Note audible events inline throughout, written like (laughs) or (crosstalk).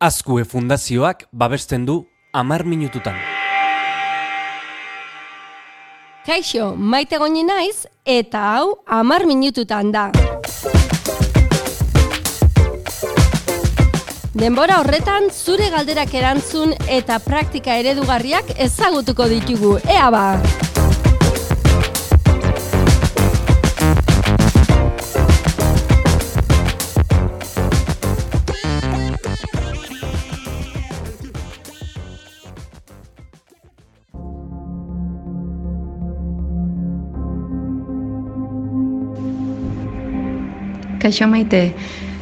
Azkue Fundazioak babesten du amar minututan. Kaixo, maite goni naiz, eta hau amar minututan da. Denbora horretan zure galderak erantzun eta praktika eredugarriak ezagutuko ditugu. Ea ba! Kaixo maite,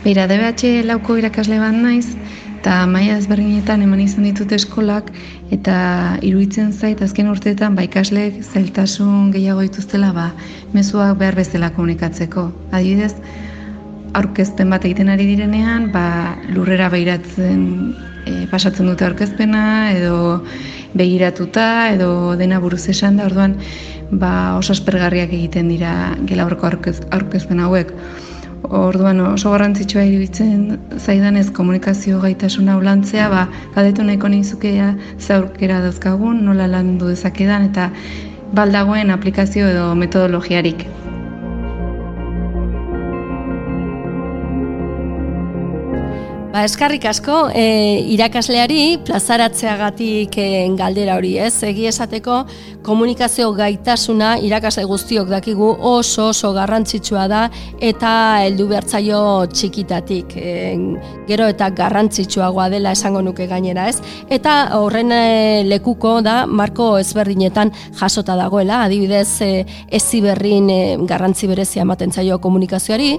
Beira, DBH lauko irakasle bat naiz, eta maia ezberdinetan eman izan ditut eskolak, eta iruditzen zait azken urteetan ba ikasleek zailtasun gehiago dituztela ba mezuak behar bezala komunikatzeko. Adibidez, aurkezpen bat egiten ari direnean, ba lurrera behiratzen e, pasatzen dute aurkezpena edo begiratuta edo dena buruz esan da, orduan ba oso aspergarriak egiten dira gelaurko aurkezpen hauek. Orduan oso garrantzitsua iruditzen zaidanez komunikazio gaitasuna ulantzea, ba, galdetu nahiko nizukea zaurkera dauzkagun, nola landu dezakedan eta baldagoen aplikazio edo metodologiarik. Ba, eskarrik asko, e, irakasleari plazaratzeagatik e, galdera hori, ez? Egi esateko komunikazio gaitasuna irakasle guztiok dakigu oso oso garrantzitsua da eta heldu bertzaio txikitatik. E, gero eta garrantzitsuagoa dela esango nuke gainera, ez? Eta horren e, lekuko da marko ezberdinetan jasota dagoela, adibidez e, eziberrin e, garrantzi berezia ematen zaio komunikazioari,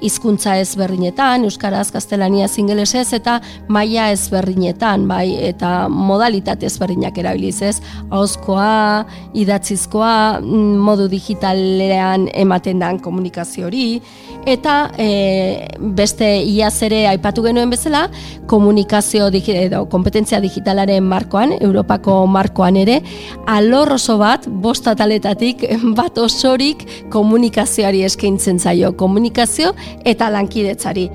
hizkuntza ezberdinetan, euskaraz, gaztelania, ingelesez eta maila ezberdinetan, bai, eta modalitate ezberdinak erabiliz, ez? Ahozkoa, idatzizkoa, mm, modu digitalean ematen dan komunikazio hori eta e, beste iaz ere aipatu genuen bezala, komunikazio edo kompetentzia digitalaren markoan, Europako markoan ere, alor oso bat, bost ataletatik, (laughs) bat osorik komunikazioari eskaintzen zaio, komunikazio eta lankidetzari.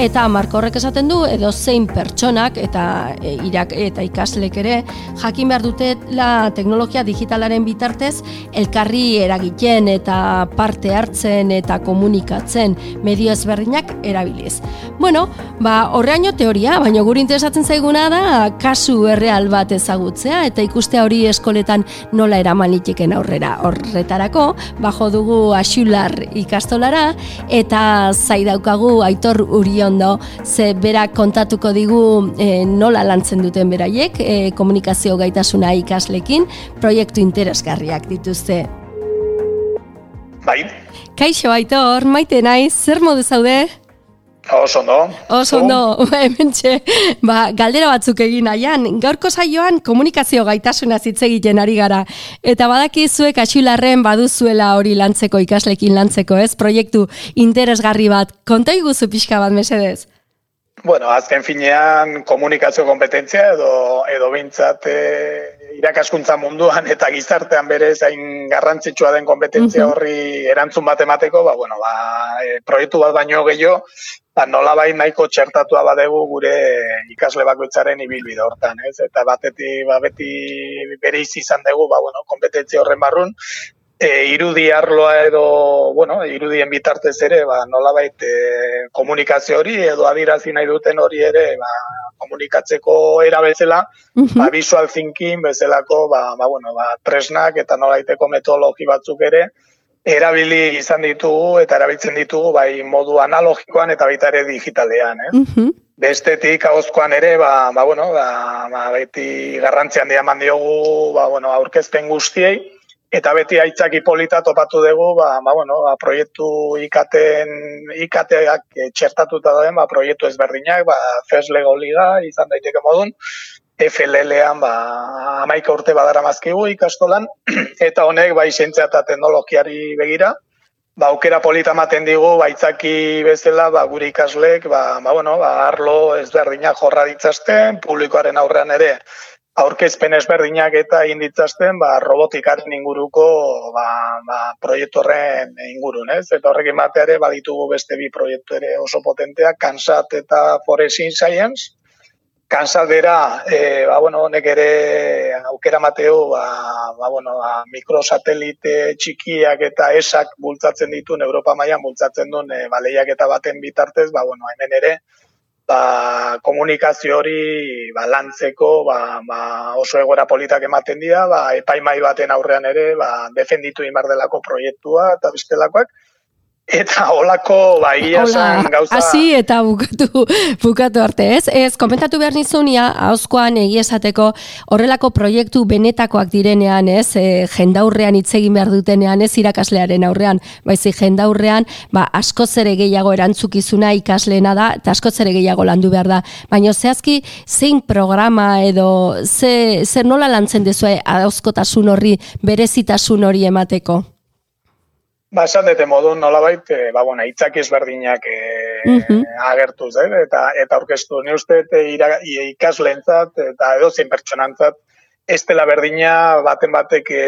Eta marko horrek esaten du edo zein pertsonak eta e, irak eta ikaslek ere jakin behar dute la teknologia digitalaren bitartez elkarri eragiten eta parte hartzen eta komunikatzen medio ezberdinak erabiliz. Bueno, ba horreaino teoria, baina guri interesatzen zaiguna da kasu erreal bat ezagutzea eta ikustea hori eskoletan nola eraman liteken aurrera. Horretarako, bajo dugu Axular ikastolara eta zaidaukagu Aitor Urion ondo, ze berak kontatuko digu e, nola lantzen duten beraiek, e, komunikazio gaitasuna ikaslekin, proiektu interesgarriak dituzte. Bai. Kaixo, Aitor, maite naiz, zer modu zaude? Oso ondo. Oso ondo, (laughs) hementxe. Ba, galdera batzuk egin nahian. Gaurko saioan komunikazio gaitasuna hitz egiten ari gara. Eta badaki zuek asilarren baduzuela hori lantzeko, ikaslekin lantzeko, ez? Proiektu interesgarri bat. Konta iguzu pixka bat, mesedez? Bueno, azken finean komunikazio kompetentzia edo, edo bintzat eh, irakaskuntza munduan eta gizartean bere zain garrantzitsua den kompetentzia horri erantzun bat emateko, ba, bueno, ba, e, proiektu bat baino gehiago, ba, nola bai nahiko txertatua badegu gure ikasle bakoitzaren ibilbide hortan, ez? Eta batetik, ba, beti bere izan dugu, ba, bueno, kompetentzia horren barrun, e, irudi arloa edo, bueno, irudien bitartez ere, ba, nola baita e, komunikazio hori edo adirazi nahi duten hori ere, ba, komunikatzeko era bezala, ba, visual thinking bezalako, ba, ba, bueno, ba, tresnak eta nolaiteko metodologi batzuk ere, erabili izan ditugu eta erabiltzen ditugu bai modu analogikoan eta baita ere digitalean, eh? Bestetik ahozkoan ere, ba, ba, bueno, ba, ba, beti garrantzian diaman diogu, ba, bueno, aurkezpen guztiei, eta beti aitzaki polita topatu dugu, ba, ba, bueno, ba, proiektu ikaten, ikateak txertatuta dauden, ba, proiektu ezberdinak, ba, FES Lego Liga, izan daiteke modun, FLL-ean, ba, amaika urte badara mazkigu ikastolan, (clears throat) eta honek, ba, isentzia eta teknologiari begira, ba, aukera polita maten digu, ba, itzaki bezala, ba, guri ikaslek, ba, ba, bueno, ba, arlo ezberdinak jorra ditzazten, publikoaren aurrean ere, aurkezpen ezberdinak eta inditzazten ba, robotikaren inguruko ba, ba, proiektu horren ingurun, ez? Eta horrekin bateare baditugu beste bi proiektu ere oso potenteak, Kansat eta Foresin Science, Kansaldera, e, ba, bueno, honek ere aukera mateo, ba, ba, bueno, ba, mikrosatelite txikiak eta esak bultzatzen dituen, Europa mailan bultzatzen duen e, baleiak eta baten bitartez, ba, bueno, hemen ere, ba, komunikazio hori ba, lantzeko ba, ba, oso egora politak ematen dira, ba, epaimai baten aurrean ere ba, defenditu inbar delako proiektua eta bestelakoak, Eta holako bai esan gauza... Hasi eta bukatu, bukatu arte, ez? Ez, komentatu behar nizunia, hauzkoan egia esateko horrelako proiektu benetakoak direnean, ez? E, jendaurrean hitz egin behar dutenean, ez irakaslearen aurrean, baizi jendaurrean, ba, asko zere gehiago erantzukizuna ikasleena da, eta asko zere gehiago landu behar da. Baina zehazki, zein programa edo, ze, zer nola lantzen dezue hauzkotasun horri, berezitasun hori emateko? Ba, esan dute modu nolabait, e, ba, bueno, itzak ezberdinak e, uh agertuz, eh? eta, eta orkestu, ni uste ikaslentzat eta edo zein pertsonantzat, ez dela berdina baten batek e,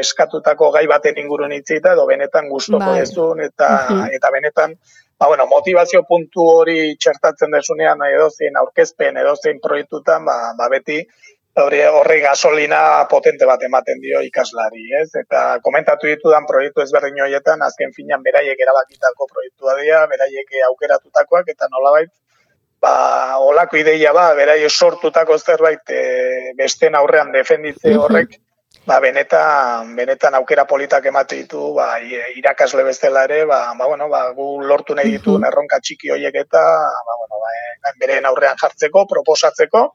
eskatutako gai baten ingurun itzita, edo benetan gustoko bai. ezun, eta, eta benetan, ba, bueno, motivazio puntu hori txertatzen desunean, edo zein aurkezpen, edo zein proiektutan, ba, ba beti, hori horri gasolina potente bat ematen dio ikaslari, ez? Eta komentatu ditudan proiektu ezberdin horietan, azken finan beraiek erabakitako proiektua dira, beraiek aukeratutakoak, eta nolabait, ba, olako ideia ba, beraiek sortutako zerbait e, besten aurrean defenditze horrek, ba, benetan, benetan aukera politak emate ditu, ba, irakasle bestela ere, ba, ba, bueno, ba, gu lortu nahi ditu erronka txiki horiek eta, ba, bueno, ba, e, beren aurrean jartzeko, proposatzeko,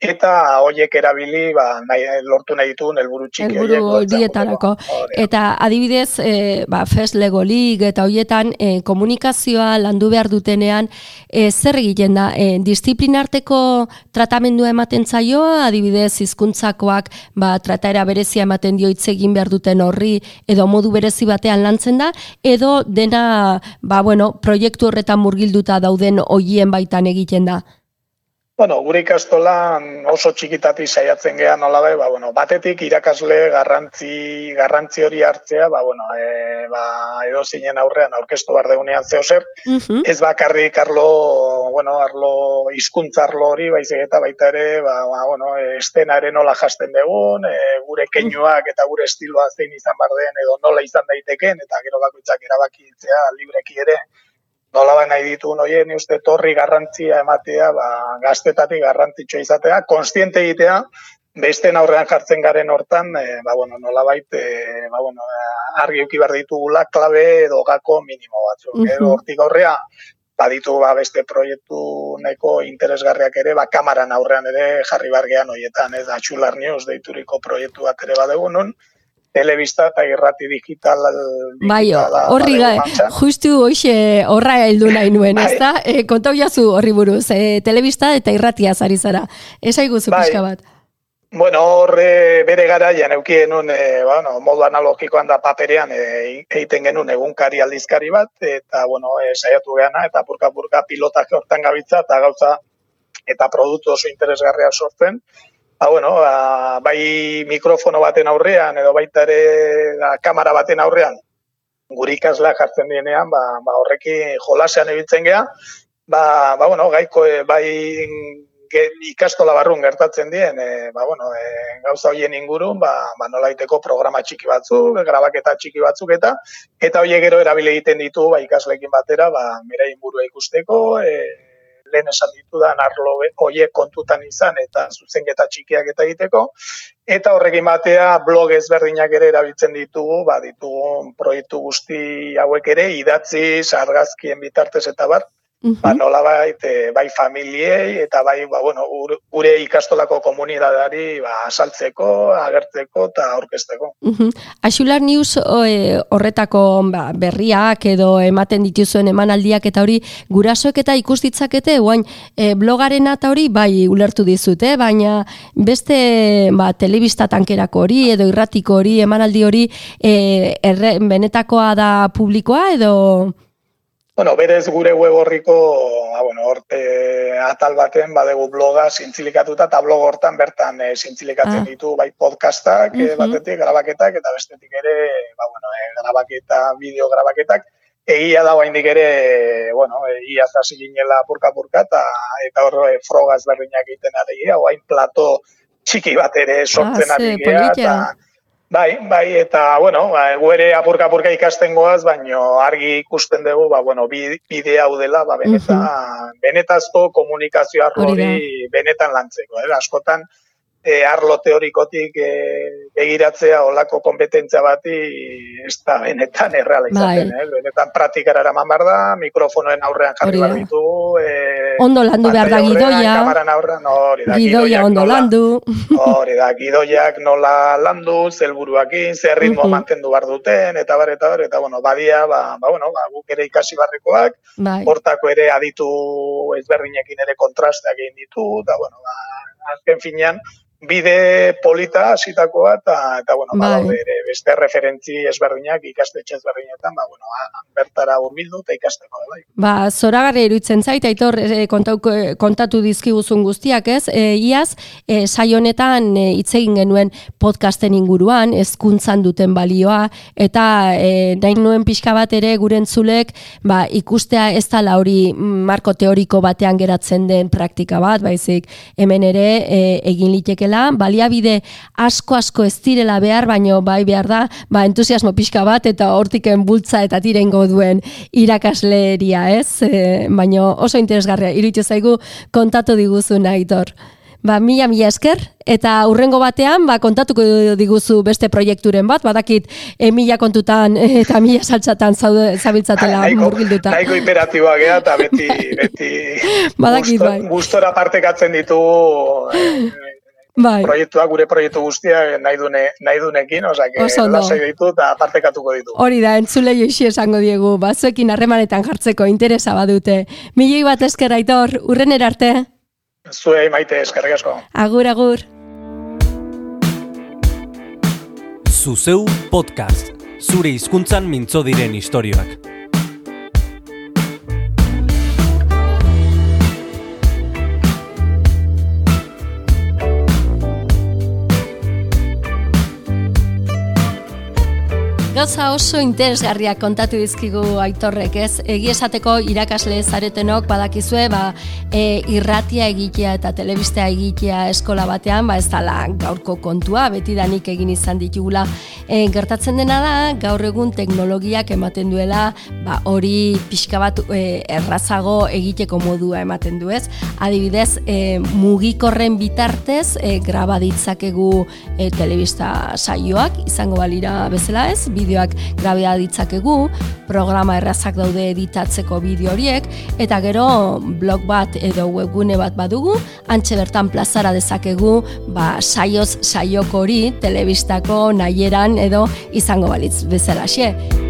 eta horiek erabili, ba, nahi, lortu nahi ditu helburu txiki. Helburu dietarako. Eta adibidez, e, ba, FES Lego League eta horietan e, komunikazioa landu behar dutenean, e, zer egiten da, e, disiplinarteko tratamendua ematen zaioa, adibidez, hizkuntzakoak ba, trataera bere berezia ematen dio hitz egin behar duten horri edo modu berezi batean lantzen da edo dena ba bueno proiektu horretan murgilduta dauden hoien baitan egiten da Bueno, gure ikastolan oso txikitati saiatzen gea nola bai, ba, bueno, batetik irakasle garrantzi, garrantzi hori hartzea, ba, bueno, e, ba, edo zinen aurrean aurkeztu bar deunean zeo zer, ez bakarrik arlo, bueno, arlo, izkuntza arlo hori, baizik eta baita ere, ba, ba, bueno, estenaren nola jasten dugun, e, gure keinuak eta gure estiloa zein izan bar den, edo nola izan daiteken, eta gero bakoitzak erabakitzea libreki ere, nola ba nahi ditu noien, uste torri garrantzia ematea, ba, gaztetatik garrantzitsua izatea, konstiente egitea, besten aurrean jartzen garen hortan, e, ba, bueno, nola baita, e, ba, bueno, argi uki behar ditugula, klabe edo gako minimo batzu. Uh -huh. hortik aurrea, baditu ba, beste proiektu neko interesgarriak ere, ba, kamaran aurrean ere jarri bargean hoietan, ez, atxular news deituriko proiektu bat ere badegun telebista eta irrati digital Bai, horri gai, justu hoxe horra heldu nahi nuen, bai. ezta? E, kontau jazu horri buruz, e, telebista eta irratia zari zara. Esa iguzu bai. pixka bat. Bueno, horre bere garaian eukien un, e, bueno, modu analogikoan da paperean e, egiten genuen egunkari aldizkari bat, eta, bueno, e, saiatu geana, eta purka-purka pilotak hortan gabitza, eta gauza, eta produktu oso interesgarria sortzen, Ba, bueno, ba, bai mikrofono baten aurrean edo baita ere da, kamera baten aurrean guri ikasla jartzen dienean, ba, ba horrekin jolasean ibiltzen gea, ba, ba bueno, gaiko e, bai ge, ikastola barrun gertatzen dien, e, ba, bueno, e, gauza hoien ingurun, ba, ba nolaiteko programa txiki batzuk, grabaketa txiki batzuk eta eta hoiek gero erabile egiten ditu ba ikasleekin batera, ba mera ingurua ikusteko, e, lehen esan ditudan arlo hoiek kontutan izan eta zuzenketa txikiak eta egiteko. Eta horrekin batea blog ezberdinak ere erabiltzen ditugu, ba ditugun proiektu guzti hauek ere idatzi argazkien bitartez eta bar -hmm. ba, nola eh, bai familiei eta bai ba, bueno, gure ikastolako komunidadari ba, asaltzeko, agertzeko eta aurkezteko. Mm. Axular News e, horretako ba, berriak edo ematen dituzuen emanaldiak eta hori gurasoek eta ikustitzakete guain e, blogaren eta hori bai ulertu dizute, baina beste ba, telebista tankerako hori edo irratiko hori emanaldi hori e, erre, benetakoa da publikoa edo... Bueno, berez gure web horriko, ba, bueno, orte atal baten badegu bloga zintzilikatuta, eta blog hortan bertan e, zintzilikatzen Ah. ditu bai podcastak, e, Mhm. batetik, grabaketak, eta bestetik ere, ba, bueno, e, grabaketa, bideo grabaketak, egia da oraindik ere, bueno, e, ia zasi ginela purka-purka, eta, eta hor e, froga ezberdinak egiten ari orain plato txiki bat ere sortzen Ah, ari polita. eta, Bai, bai, eta, bueno, ba, gu ere apurka-apurka ikasten goaz, baino argi ikusten dugu, ba, bueno, bi- bide hau dela, ba, beneta, benetazko komunikazio arlo Hori da. hori benetan lantzeko, eh? askotan, e, arlo teorikotik e, begiratzea olako kompetentzia bati ez da benetan erreala izaten, Bai. eh? benetan praktikara eraman behar da, mikrofonoen aurrean jarri behar da. ditugu, e, Ondo landu behar da gidoia, Kamaran aurrean, hori da, gidoia ondo nola- landu. Hori da, gidoiak nola landu, zelburuakin, zer ritmo Mhm. mantendu behar duten, eta bar, eta bar, eta bueno, badia, ba, ba, bueno, ba, guk ere ikasi barrekoak, Bai. hortako ere aditu ezberdinekin ere kontrasteak egin ditu, eta bueno, ba, azken finean, bide polita hasitakoa eta eta bueno, Bai. badaude ere beste referentzi ezberdinak ikastetxe ezberdinetan, ba bueno, a- bertara hurbildu eta ikasteko bai. Ba, zoragarri iruditzen zait, aitor e, kontauko- kontatu dizkiguzun guztiak, ez? E, iaz, e, saio honetan e, hitz egin genuen podcasten inguruan, hezkuntzan duten balioa, eta e, nahi nuen pixka bat ere gure entzulek, ba, ikustea ez da hori marko teoriko batean geratzen den praktika bat, baizik hemen ere e, egin litekela, baliabide asko-asko ez direla behar, baino bai behar da, ba, entusiasmo pixka bat, eta hortiken bultza eta tirengo duen irakasleria, ez? E, baino oso interesgarria, iruditu zaigu kontatu diguzun aitor. Ba, mila mila esker, eta urrengo batean, ba, kontatuko diguzu beste proiekturen bat, badakit e, mila kontutan eh, eta mila saltzatan zaude, zabiltzatela nahiko, murgilduta. nahiko hiperatiboa gea eta beti, beti (laughs) Badakit, gusto- bai. gustora partekatzen ditu eh, Bai, proiektuak, gure proiektu guztiak nahi, dune, nahi dunekin, osea, que Oso lasai ditu eta partekatuko ditu. hori da, entzule joixi esango diegu, batzuekin harremanetan jartzeko interesa badute. Milioi bat esker aitor, urren arte. Zuei maite eskerrik asko. Agur, agur. Zuzeu podcast. Zure hizkuntzan mintzo diren istorioak. Gauza oso interesgarriak kontatu dizkigu aitorrek, ez? Egi esateko irakasle zaretenok badakizue, ba, e, irratia egitea eta telebistea egitea eskola batean, ba ez dala gaurko kontua, beti danik egin izan ditugula. E, gertatzen dena da, gaur egun teknologiak ematen duela, ba, hori pixka bat e, errazago egiteko modua ematen du, ez? Adibidez, e, mugikorren bitartez e, graba ditzakegu e, telebista saioak, izango balira bezala ez, bideoak grabea ditzakegu, programa errazak daude editatzeko bideo horiek, eta gero blog bat edo webgune bat badugu, antxe bertan plazara dezakegu, ba, saioz saioko hori telebistako nahieran edo izango balitz bezalaxe.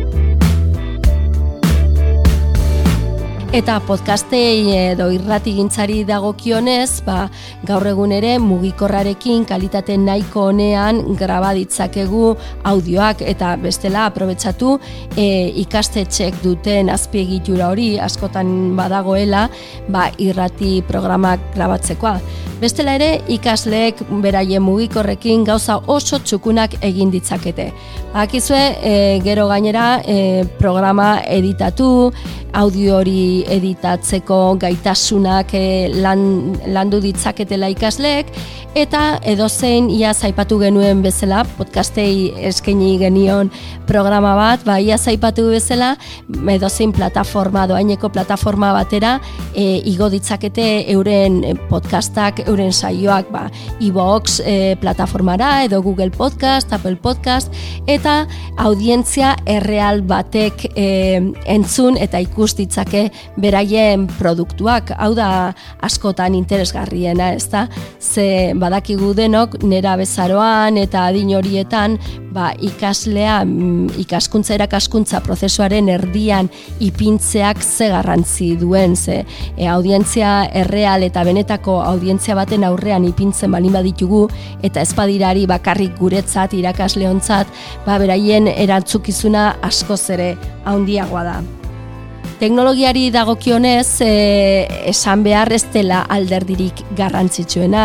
Eta podcastei edo irratigintzari dagokionez, ba, gaur egun ere mugikorrarekin kalitate nahiko honean graba ditzakegu audioak eta bestela aprobetsatu e, ikastetxek duten azpiegitura hori askotan badagoela ba, irrati programak grabatzekoa. Bestela ere ikasleek beraien mugikorrekin gauza oso txukunak egin ditzakete. Bakizue, e, gero gainera e, programa editatu, audio hori editatzeko gaitasunak e, lan, landu ditzaketela ikasleek, eta edozein ia zaipatu genuen bezala, podcastei eskaini genion programa bat, ba, ia zaipatu bezala, edozein plataforma, doaineko plataforma batera, e, igo ditzakete euren podcastak, euren saioak, ba, iVox e, plataformara, edo Google Podcast, Apple Podcast, eta audientzia erreal batek e, entzun eta ikus ditzake beraien produktuak. Hau da askotan interesgarriena, ezta? Ze badakigu denok nera bezaroan eta adin horietan ba, ikaslea mm, ikaskuntza erakaskuntza prozesuaren erdian ipintzeak ze garrantzi duen, ze e, audientzia erreal eta benetako audientzia baten aurrean ipintzen balin baditugu eta ez badirari bakarrik guretzat irakasleontzat, ba beraien erantzukizuna askoz ere handiagoa da. Teknologiari dagokionez e, esan behar ez dela alderdirik garrantzitsuena.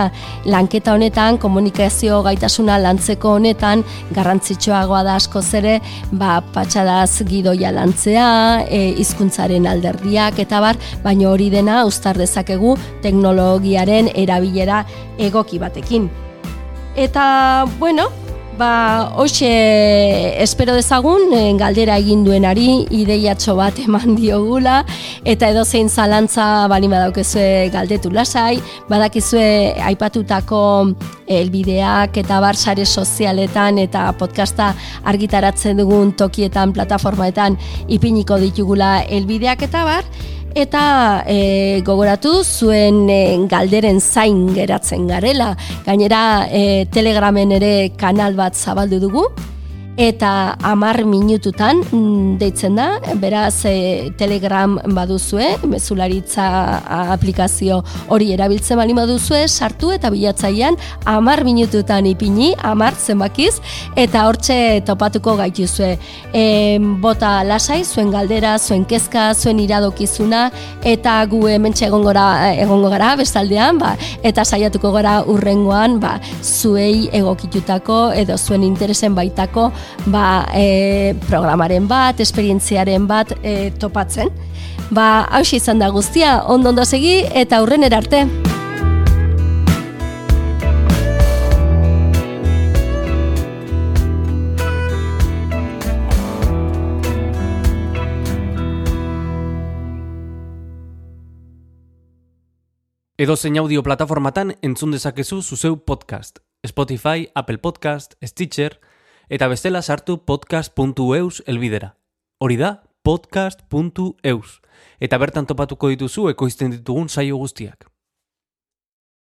Lanketa honetan, komunikazio gaitasuna lantzeko honetan, garrantzitsuagoa da asko zere, ba, patxadaz gidoia lantzea, e, hizkuntzaren alderdiak, eta bar, baina hori dena ustar dezakegu teknologiaren erabilera egoki batekin. Eta, bueno, Ba, hoxe espero dezagun, eh, galdera egin duenari, ideiatxo bat eman (laughs) diogula, eta edo zein zalantza balima daukezue galdetu lasai, badakizue aipatutako elbideak eta bar sare sozialetan eta podcasta argitaratzen dugun tokietan, plataformaetan ipiniko ditugula elbideak eta bar, eta e, gogoratu zuen e, galderen zain geratzen garela. Gainera e, Telegramen ere kanal bat zabaldu dugu, eta amar minututan mm, deitzen da, beraz e, telegram baduzue, mezularitza aplikazio hori erabiltzen bali baduzue, sartu eta bilatzaian amar minututan ipini, amar zenbakiz, eta hortxe topatuko gaituzue. E, bota lasai, zuen galdera, zuen kezka, zuen iradokizuna, eta gu hemen egongo egongo gara bestaldean, ba, eta saiatuko gara urrengoan, ba, zuei egokitutako edo zuen interesen baitako ba, e, programaren bat, esperientziaren bat e, topatzen. Ba, hausi izan da guztia, ondo ondo segi eta aurren erarte. Edo zein audio plataformatan entzun dezakezu zuzeu podcast. Spotify, Apple Podcast, Stitcher, eta bestela sartu podcast.eus elbidera. Hori da, podcast.eus. Eta bertan topatuko dituzu ekoizten ditugun saio guztiak.